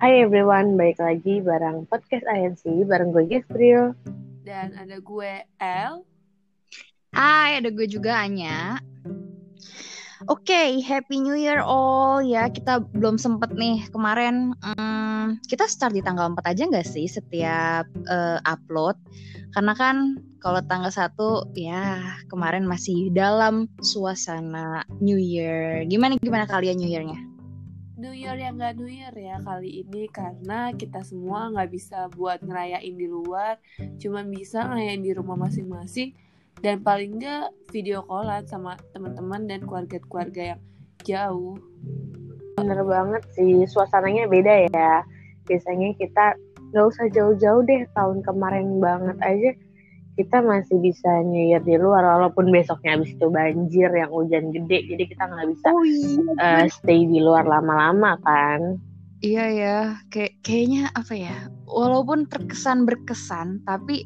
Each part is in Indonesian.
Hai everyone, balik lagi bareng podcast INC bareng gue Gabriel. Dan ada gue El. Hai, ada gue juga Anya. Oke, okay, Happy New Year all ya. Kita belum sempet nih kemarin. Hmm, kita start di tanggal 4 aja nggak sih setiap uh, upload? Karena kan kalau tanggal 1 ya kemarin masih dalam suasana New Year. Gimana gimana kalian New Year-nya? New Year yang gak New Year ya kali ini karena kita semua nggak bisa buat ngerayain di luar, cuma bisa ngerayain di rumah masing-masing dan paling nggak video callan sama teman-teman dan keluarga-keluarga yang jauh. Bener banget sih, suasananya beda ya. Biasanya kita nggak usah jauh-jauh deh, tahun kemarin banget aja kita masih bisa New Year di luar walaupun besoknya habis itu banjir yang hujan gede jadi kita nggak bisa oh, iya. uh, stay di luar lama-lama kan? Iya ya. Kayak kayaknya apa ya walaupun terkesan berkesan tapi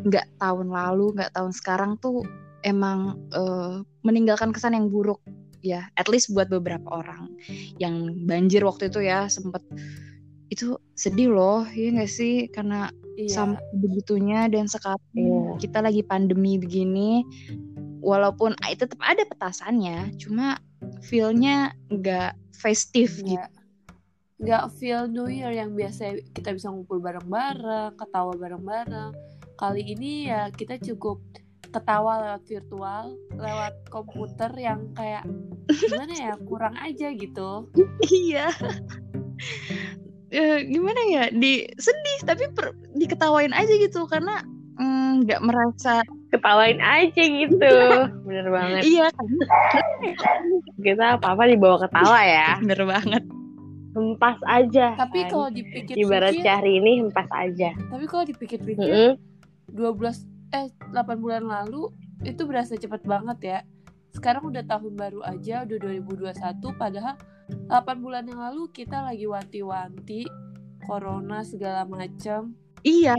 nggak tahun lalu nggak tahun sekarang tuh emang uh, meninggalkan kesan yang buruk ya. At least buat beberapa orang yang banjir waktu itu ya sempet. Itu sedih loh ya nggak sih? Karena iya. sampai begitunya dan sekarang iya. kita lagi pandemi begini walaupun ah, itu tetap ada petasannya cuma feelnya nggak festive gitu nggak feel New Year yang biasa kita bisa ngumpul bareng-bareng ketawa bareng-bareng kali ini ya kita cukup ketawa lewat virtual lewat komputer yang kayak gimana ya kurang aja gitu iya uh, gimana ya? Di sedih tapi per, diketawain aja gitu karena mm, nggak mm, merasa ketawain aja gitu. Bener banget. Iya kita apa apa dibawa ketawa ya. Bener banget. Hempas aja. Tapi kan. kalau dipikir ibarat hari ini hempas aja. Tapi kalau dipikir-pikir mm -hmm. eh 8 bulan lalu itu berasa cepet banget ya. Sekarang udah tahun baru aja udah 2021 padahal 8 bulan yang lalu kita lagi wanti-wanti corona segala macam. Iya.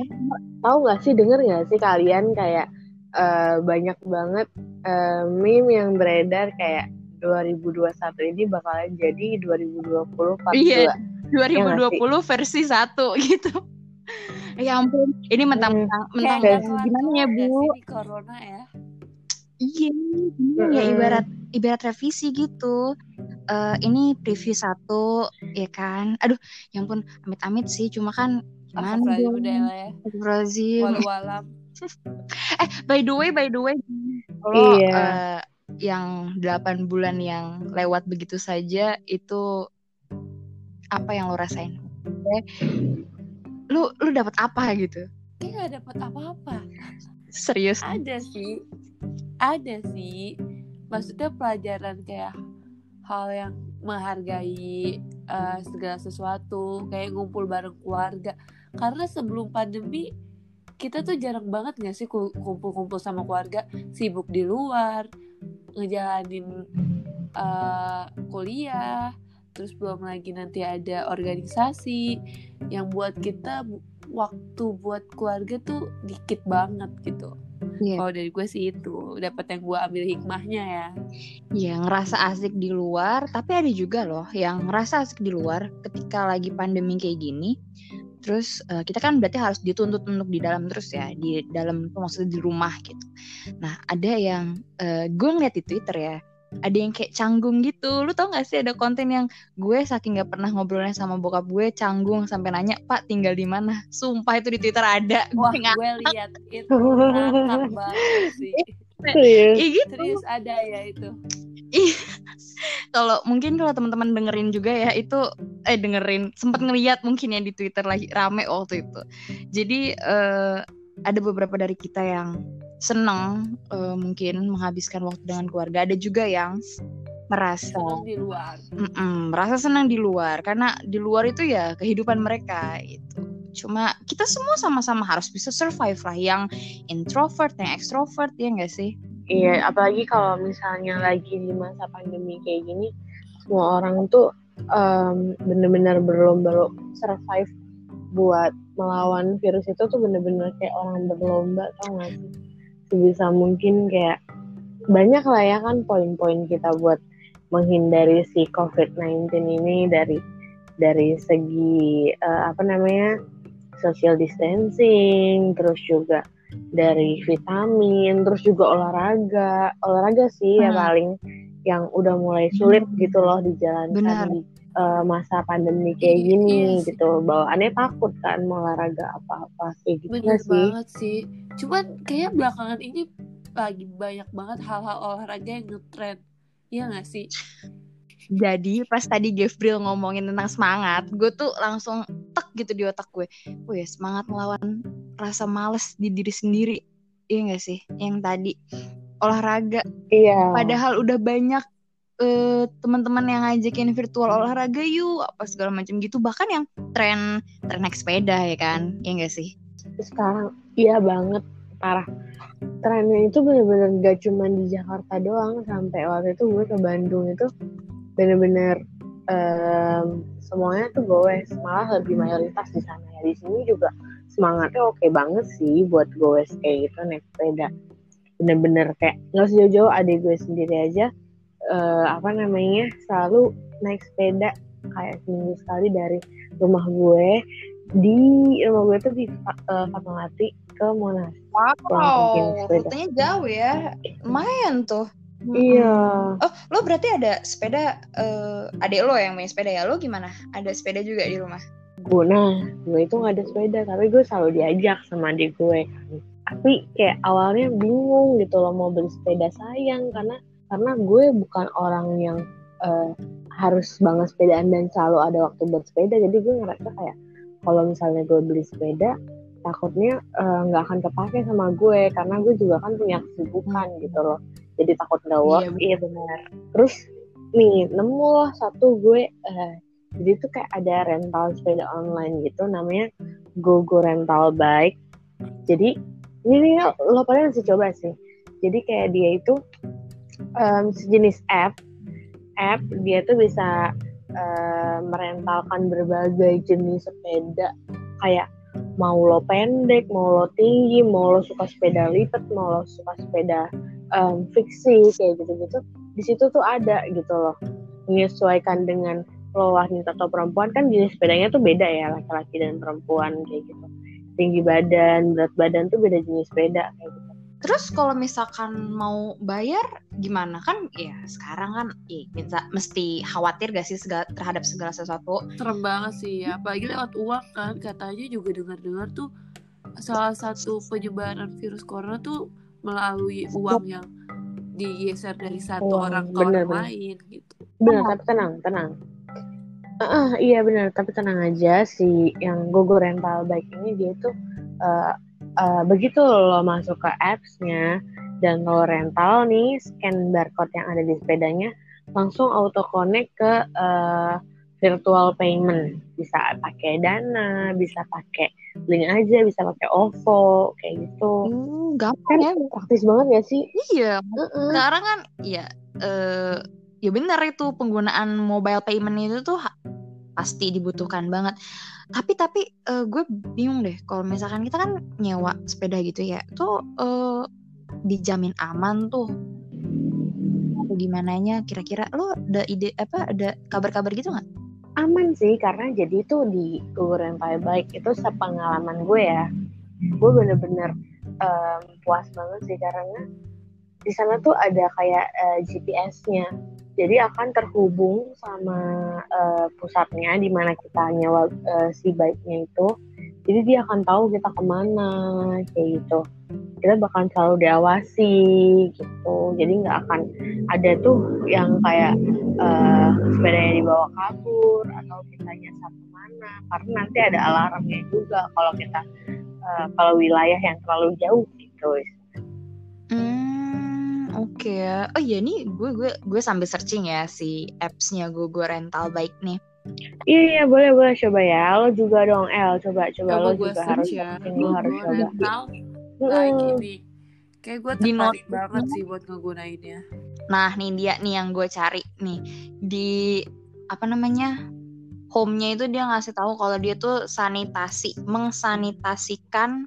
Tahu nggak sih denger nggak sih kalian kayak uh, banyak banget uh, meme yang beredar kayak 2021 ini bakalan jadi 2020 part Iya. 2020 ya versi 1 gitu. Ya ampun, ini mentang-mentang hmm. mentang, gimana ya, Bu? Di corona ya. Iya, hmm. ya ibarat ibarat revisi gitu uh, ini preview satu ya kan aduh yang pun amit-amit sih cuma kan gimana ya. Walau eh by the way by the way kalau iya. uh, yang 8 bulan yang lewat begitu saja itu apa yang lo rasain? Eh, lu lu dapat apa gitu? Kayak gak dapat apa-apa. Serius? Ada sih, ada sih. Maksudnya pelajaran kayak hal yang menghargai uh, segala sesuatu kayak ngumpul bareng keluarga. Karena sebelum pandemi kita tuh jarang banget gak sih kumpul-kumpul sama keluarga? Sibuk di luar ngejalanin uh, kuliah terus belum lagi nanti ada organisasi yang buat kita waktu buat keluarga tuh dikit banget gitu Yeah. Kalau dari gue sih itu dapat yang gue ambil hikmahnya ya. Iya ngerasa asik di luar, tapi ada juga loh yang ngerasa asik di luar ketika lagi pandemi kayak gini. Terus uh, kita kan berarti harus dituntut untuk di dalam terus ya, di dalam maksudnya di rumah gitu. Nah ada yang uh, gue ngeliat di Twitter ya, ada yang kayak canggung gitu lu tau gak sih ada konten yang gue saking gak pernah ngobrolnya sama bokap gue canggung sampai nanya pak tinggal di mana sumpah itu di twitter ada wah gue, gue lihat itu ngakak banget sih Serius. Iya gitu. Serius ada ya itu. Kalau mungkin kalau teman-teman dengerin juga ya itu eh dengerin sempat ngeliat mungkin ya di Twitter lagi rame waktu itu. Jadi uh, ada beberapa dari kita yang senang uh, mungkin menghabiskan waktu dengan keluarga. Ada juga yang merasa senang di luar. Mm -mm, merasa senang di luar. Karena di luar itu ya kehidupan mereka itu cuma kita semua sama-sama harus bisa survive lah. Yang introvert yang extrovert ya enggak sih? Iya apalagi kalau misalnya lagi di masa pandemi kayak gini semua orang tuh um, bener-bener berlomba survive buat melawan virus itu tuh bener-bener kayak orang berlomba tau gak sih sebisa mungkin kayak banyak lah ya kan poin-poin kita buat menghindari si COVID-19 ini dari dari segi uh, apa namanya social distancing terus juga dari vitamin terus juga olahraga olahraga sih hmm. ya paling yang udah mulai sulit hmm. gitu loh dijalankan Benar. di uh, masa pandemi kayak iya, gini yes. Iya gitu bawaannya takut kan mau olahraga apa-apa kayak gitu Bener sih. banget sih cuman kayak belakangan ini lagi banyak banget hal-hal olahraga yang ngetrend Iya gak sih? Jadi pas tadi Gabriel ngomongin tentang semangat, gue tuh langsung tek gitu di otak gue. Wih semangat melawan rasa males di diri sendiri. Iya gak sih? Yang tadi olahraga. Iya. Padahal udah banyak uh, teman-teman yang ngajakin virtual olahraga yuk apa segala macam gitu. Bahkan yang tren tren naik sepeda ya kan? Iya gak sih? Sekarang iya banget parah trennya itu bener-bener gak cuma di Jakarta doang sampai waktu itu gue ke Bandung itu bener-bener um, semuanya tuh goes malah lebih mayoritas di sana ya di sini juga semangatnya oke banget sih buat goes kayak gitu naik sepeda bener-bener kayak nggak usah jauh-jauh adik gue sendiri aja uh, apa namanya selalu naik sepeda kayak seminggu sekali dari rumah gue di rumah gue tuh di uh, Fatmawati ke Monas. Wow, rutenya jauh ya, lumayan tuh. Iya. Oh, lo berarti ada sepeda, uh, adik lo yang main sepeda ya? Lo gimana? Ada sepeda juga di rumah? Gue, nah, gue itu gak ada sepeda, tapi gue selalu diajak sama adik gue. Tapi kayak awalnya bingung gitu loh mau beli sepeda sayang karena karena gue bukan orang yang uh, harus banget sepedaan dan selalu ada waktu bersepeda. Jadi gue ngerasa kayak kalau misalnya gue beli sepeda takutnya eh, nggak uh, akan kepake sama gue. Karena gue juga kan punya kesibukan hmm. gitu loh. Jadi takut nggak worth iya, benar. Terus nih nemu loh satu gue uh, jadi tuh kayak ada rental sepeda online gitu. Namanya GoGo Rental Bike. Jadi ini lo pada masih coba sih? Jadi kayak dia itu um, sejenis app app dia tuh bisa uh, merentalkan berbagai jenis sepeda. Kayak mau lo pendek, mau lo tinggi, mau lo suka sepeda lipat, mau lo suka sepeda um, fiksi kayak gitu-gitu, di situ tuh ada gitu loh. Menyesuaikan dengan lo wanita atau perempuan kan jenis sepedanya tuh beda ya laki-laki dan perempuan kayak gitu. Tinggi badan berat badan tuh beda jenis sepeda kayak gitu Terus kalau misalkan mau bayar gimana kan ya sekarang kan ya, kita mesti khawatir gak sih segala, terhadap segala sesuatu. Serem banget sih ya, apalagi lewat uang kan katanya juga dengar-dengar tuh salah satu penyebaran virus corona tuh melalui uang yang digeser dari satu oh, orang ke bener, orang bener. lain gitu. Benar, tapi tenang, tenang. Uh, uh, iya benar, tapi tenang aja si yang Gogo Rental Bike ini dia tuh uh, uh, begitu lo masuk ke appsnya dan lo rental nih scan barcode yang ada di sepedanya langsung auto connect ke uh, virtual payment. Bisa pakai dana bisa pakai link aja bisa pakai OVO kayak gitu. Hmm, gampang kan ya. praktis banget ya sih? Iya. Uh -uh. sekarang kan ya uh, ya benar itu penggunaan mobile payment itu tuh pasti dibutuhkan banget. Tapi tapi uh, gue bingung deh kalau misalkan kita kan nyewa sepeda gitu ya tuh uh, dijamin aman tuh? Gimana nya kira-kira lo ada ide apa ada kabar-kabar gitu nggak? Aman sih karena jadi itu di Google Rental Bike itu sepengalaman gue ya. Gue bener-bener um, puas banget sih karena di sana tuh ada kayak uh, eh, GPS-nya jadi akan terhubung sama uh, pusatnya di mana kita nyewa uh, si bike-nya itu. Jadi dia akan tahu kita ke mana kayak gitu. Kita bakal selalu diawasi gitu. Jadi nggak akan ada tuh yang kayak uh, sepedanya dibawa kabur atau kita nyasar ke mana. Karena nanti ada alarmnya juga kalau kita uh, kalau wilayah yang terlalu jauh gitu Oke ya. Oh iya nih gue gue gue sambil searching ya si appsnya gue gue rental bike nih. Iya iya boleh boleh coba ya. Lo juga dong El coba coba lo juga harus ya. Lo harus coba. Rental bike ini. Kayak gue tertarik banget sih buat ngegunainnya. Nah nih dia nih yang gue cari nih di apa namanya home-nya itu dia ngasih tahu kalau dia tuh sanitasi mengsanitasikan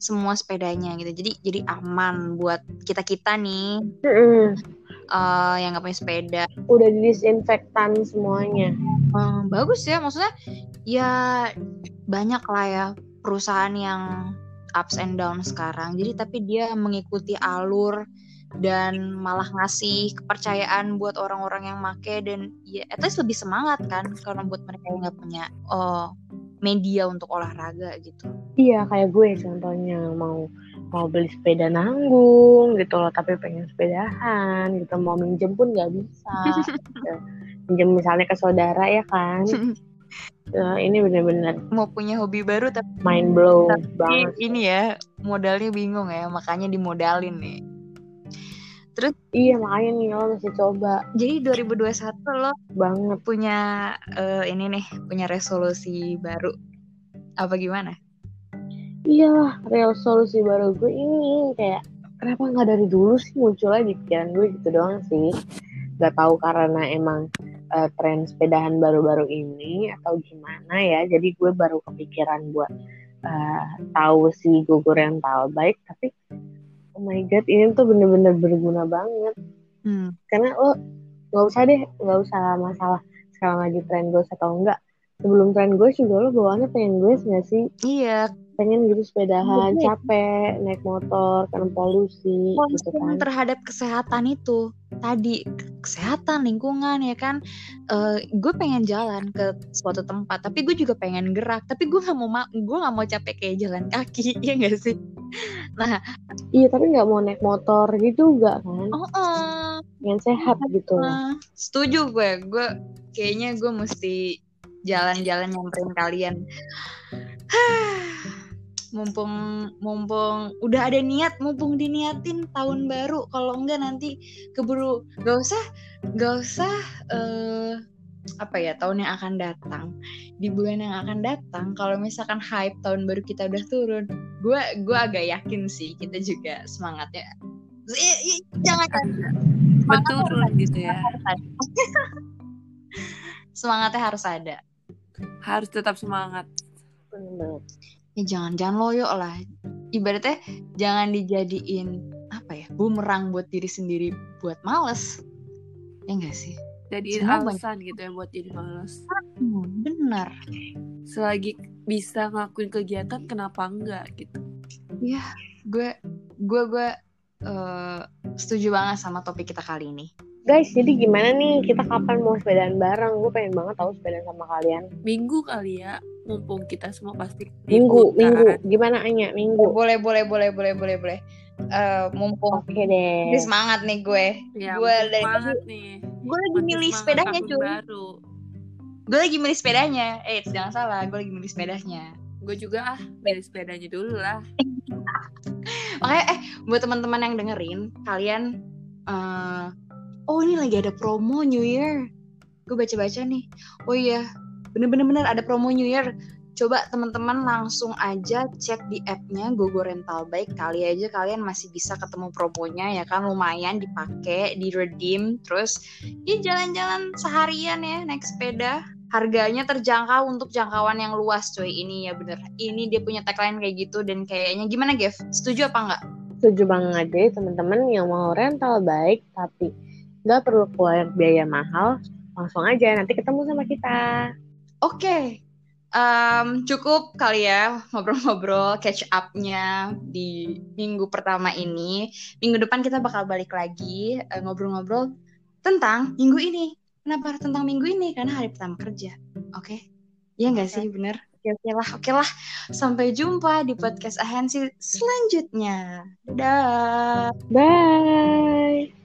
semua sepedanya gitu jadi jadi aman buat kita kita nih uh, yang nggak punya sepeda. Udah disinfektan semuanya. Hmm, bagus ya, maksudnya ya banyak lah ya perusahaan yang ups and down sekarang. Jadi tapi dia mengikuti alur dan malah ngasih kepercayaan buat orang-orang yang make dan ya at least lebih semangat kan karena buat mereka yang nggak punya oh, media untuk olahraga gitu. Iya kayak gue contohnya mau mau beli sepeda nanggung gitu loh tapi pengen sepedahan gitu mau minjem pun nggak bisa gitu. minjem misalnya ke saudara ya kan uh, ini bener-bener mau punya hobi baru tapi mind blow tapi banget ini ya modalnya bingung ya makanya dimodalin nih terus iya makanya nih lo masih coba. Jadi 2021 lo banget. punya eh, ini nih punya resolusi baru. Apa gimana? Iyalah real solusi baru gue ini kayak kenapa nggak dari dulu sih munculnya di pikiran gue gitu doang sih? Nggak tahu karena emang uh, tren sepedahan baru-baru ini atau gimana ya. Jadi gue baru kepikiran buat uh, tahu si gugur yang tahu baik tapi oh my god ini tuh bener-bener berguna banget. Hmm. karena lo nggak usah deh nggak usah masalah sekarang lagi tren gue atau enggak. Sebelum tren gue juga lo bawaannya pengen gue nggak sih? Iya pengen gitu sepedahan Betul. capek naik motor karena polusi gitu kan. Terhadap kesehatan itu. Tadi kesehatan lingkungan ya kan? Eh, gue pengen jalan ke suatu tempat tapi gue juga pengen gerak. Tapi gue nggak mau ma- gue nggak mau capek kayak jalan kaki ya gak sih? Iya tapi nggak mau naik motor gitu juga kan? Oh, oh. yang sehat gitu. Nah, setuju gue. Gue kayaknya gue mesti jalan-jalan nyamperin kalian mumpung mumpung udah ada niat mumpung diniatin tahun baru. Kalau enggak nanti keburu gak usah gak usah eh apa ya tahun yang akan datang. Di bulan yang akan datang kalau misalkan hype tahun baru kita udah turun gue gue agak yakin sih kita juga semangatnya. Eh, eh, jangan Menurun gitu ya. semangatnya harus ada. Harus tetap semangat. Ya jangan jangan loyo lah. Ibaratnya jangan dijadiin apa ya bumerang buat diri sendiri buat males. Ya enggak sih? Jadiin Semua banyak. alasan gitu ya buat jadi malas. hmm, bener Selagi bisa ngelakuin kegiatan, kenapa enggak gitu. ya gue gue gue eh, setuju banget sama topik kita kali ini. Guys jadi gimana nih? Kita kapan mau sepedaan bareng? Gue pengen banget tahu sepedaan sama kalian. Minggu kali ya, mumpung kita semua pasti minggu minggu gimana Anya minggu boleh boleh boleh boleh boleh boleh Eh, mumpung oke deh Ini semangat nih gue Ya, Gue dari nih. gue lagi Makin milih sepedanya cuy Baru. gue lagi milih sepedanya eh jangan salah gue lagi milih sepedanya Gue juga ah, milih sepedanya dulu lah. Makanya eh buat teman-teman yang dengerin, kalian eh oh ini lagi ada promo New Year. Gue baca-baca nih. Oh iya, bener-bener bener ada promo New Year. Coba teman-teman langsung aja cek di app-nya Gogo Rental Bike. Kali aja kalian masih bisa ketemu promonya ya kan lumayan dipakai, di redeem, terus ya jalan-jalan seharian ya naik sepeda. Harganya terjangkau untuk jangkauan yang luas cuy. Ini ya bener. Ini dia punya tagline kayak gitu dan kayaknya gimana Gev? Setuju apa enggak? setuju banget deh teman-teman yang mau rental baik tapi nggak perlu keluar biaya mahal langsung aja nanti ketemu sama kita Oke, Em, cukup kali ya ngobrol-ngobrol catch up-nya di minggu pertama ini. Minggu depan kita bakal balik lagi eh, ngobrol-ngobrol tentang minggu ini. Kenapa tentang minggu ini? Karena hari pertama kerja. Oke? Iya nggak sih, bener? Oke, oke lah, oke lah. Sampai jumpa di podcast ahensi selanjutnya. Dadah. bye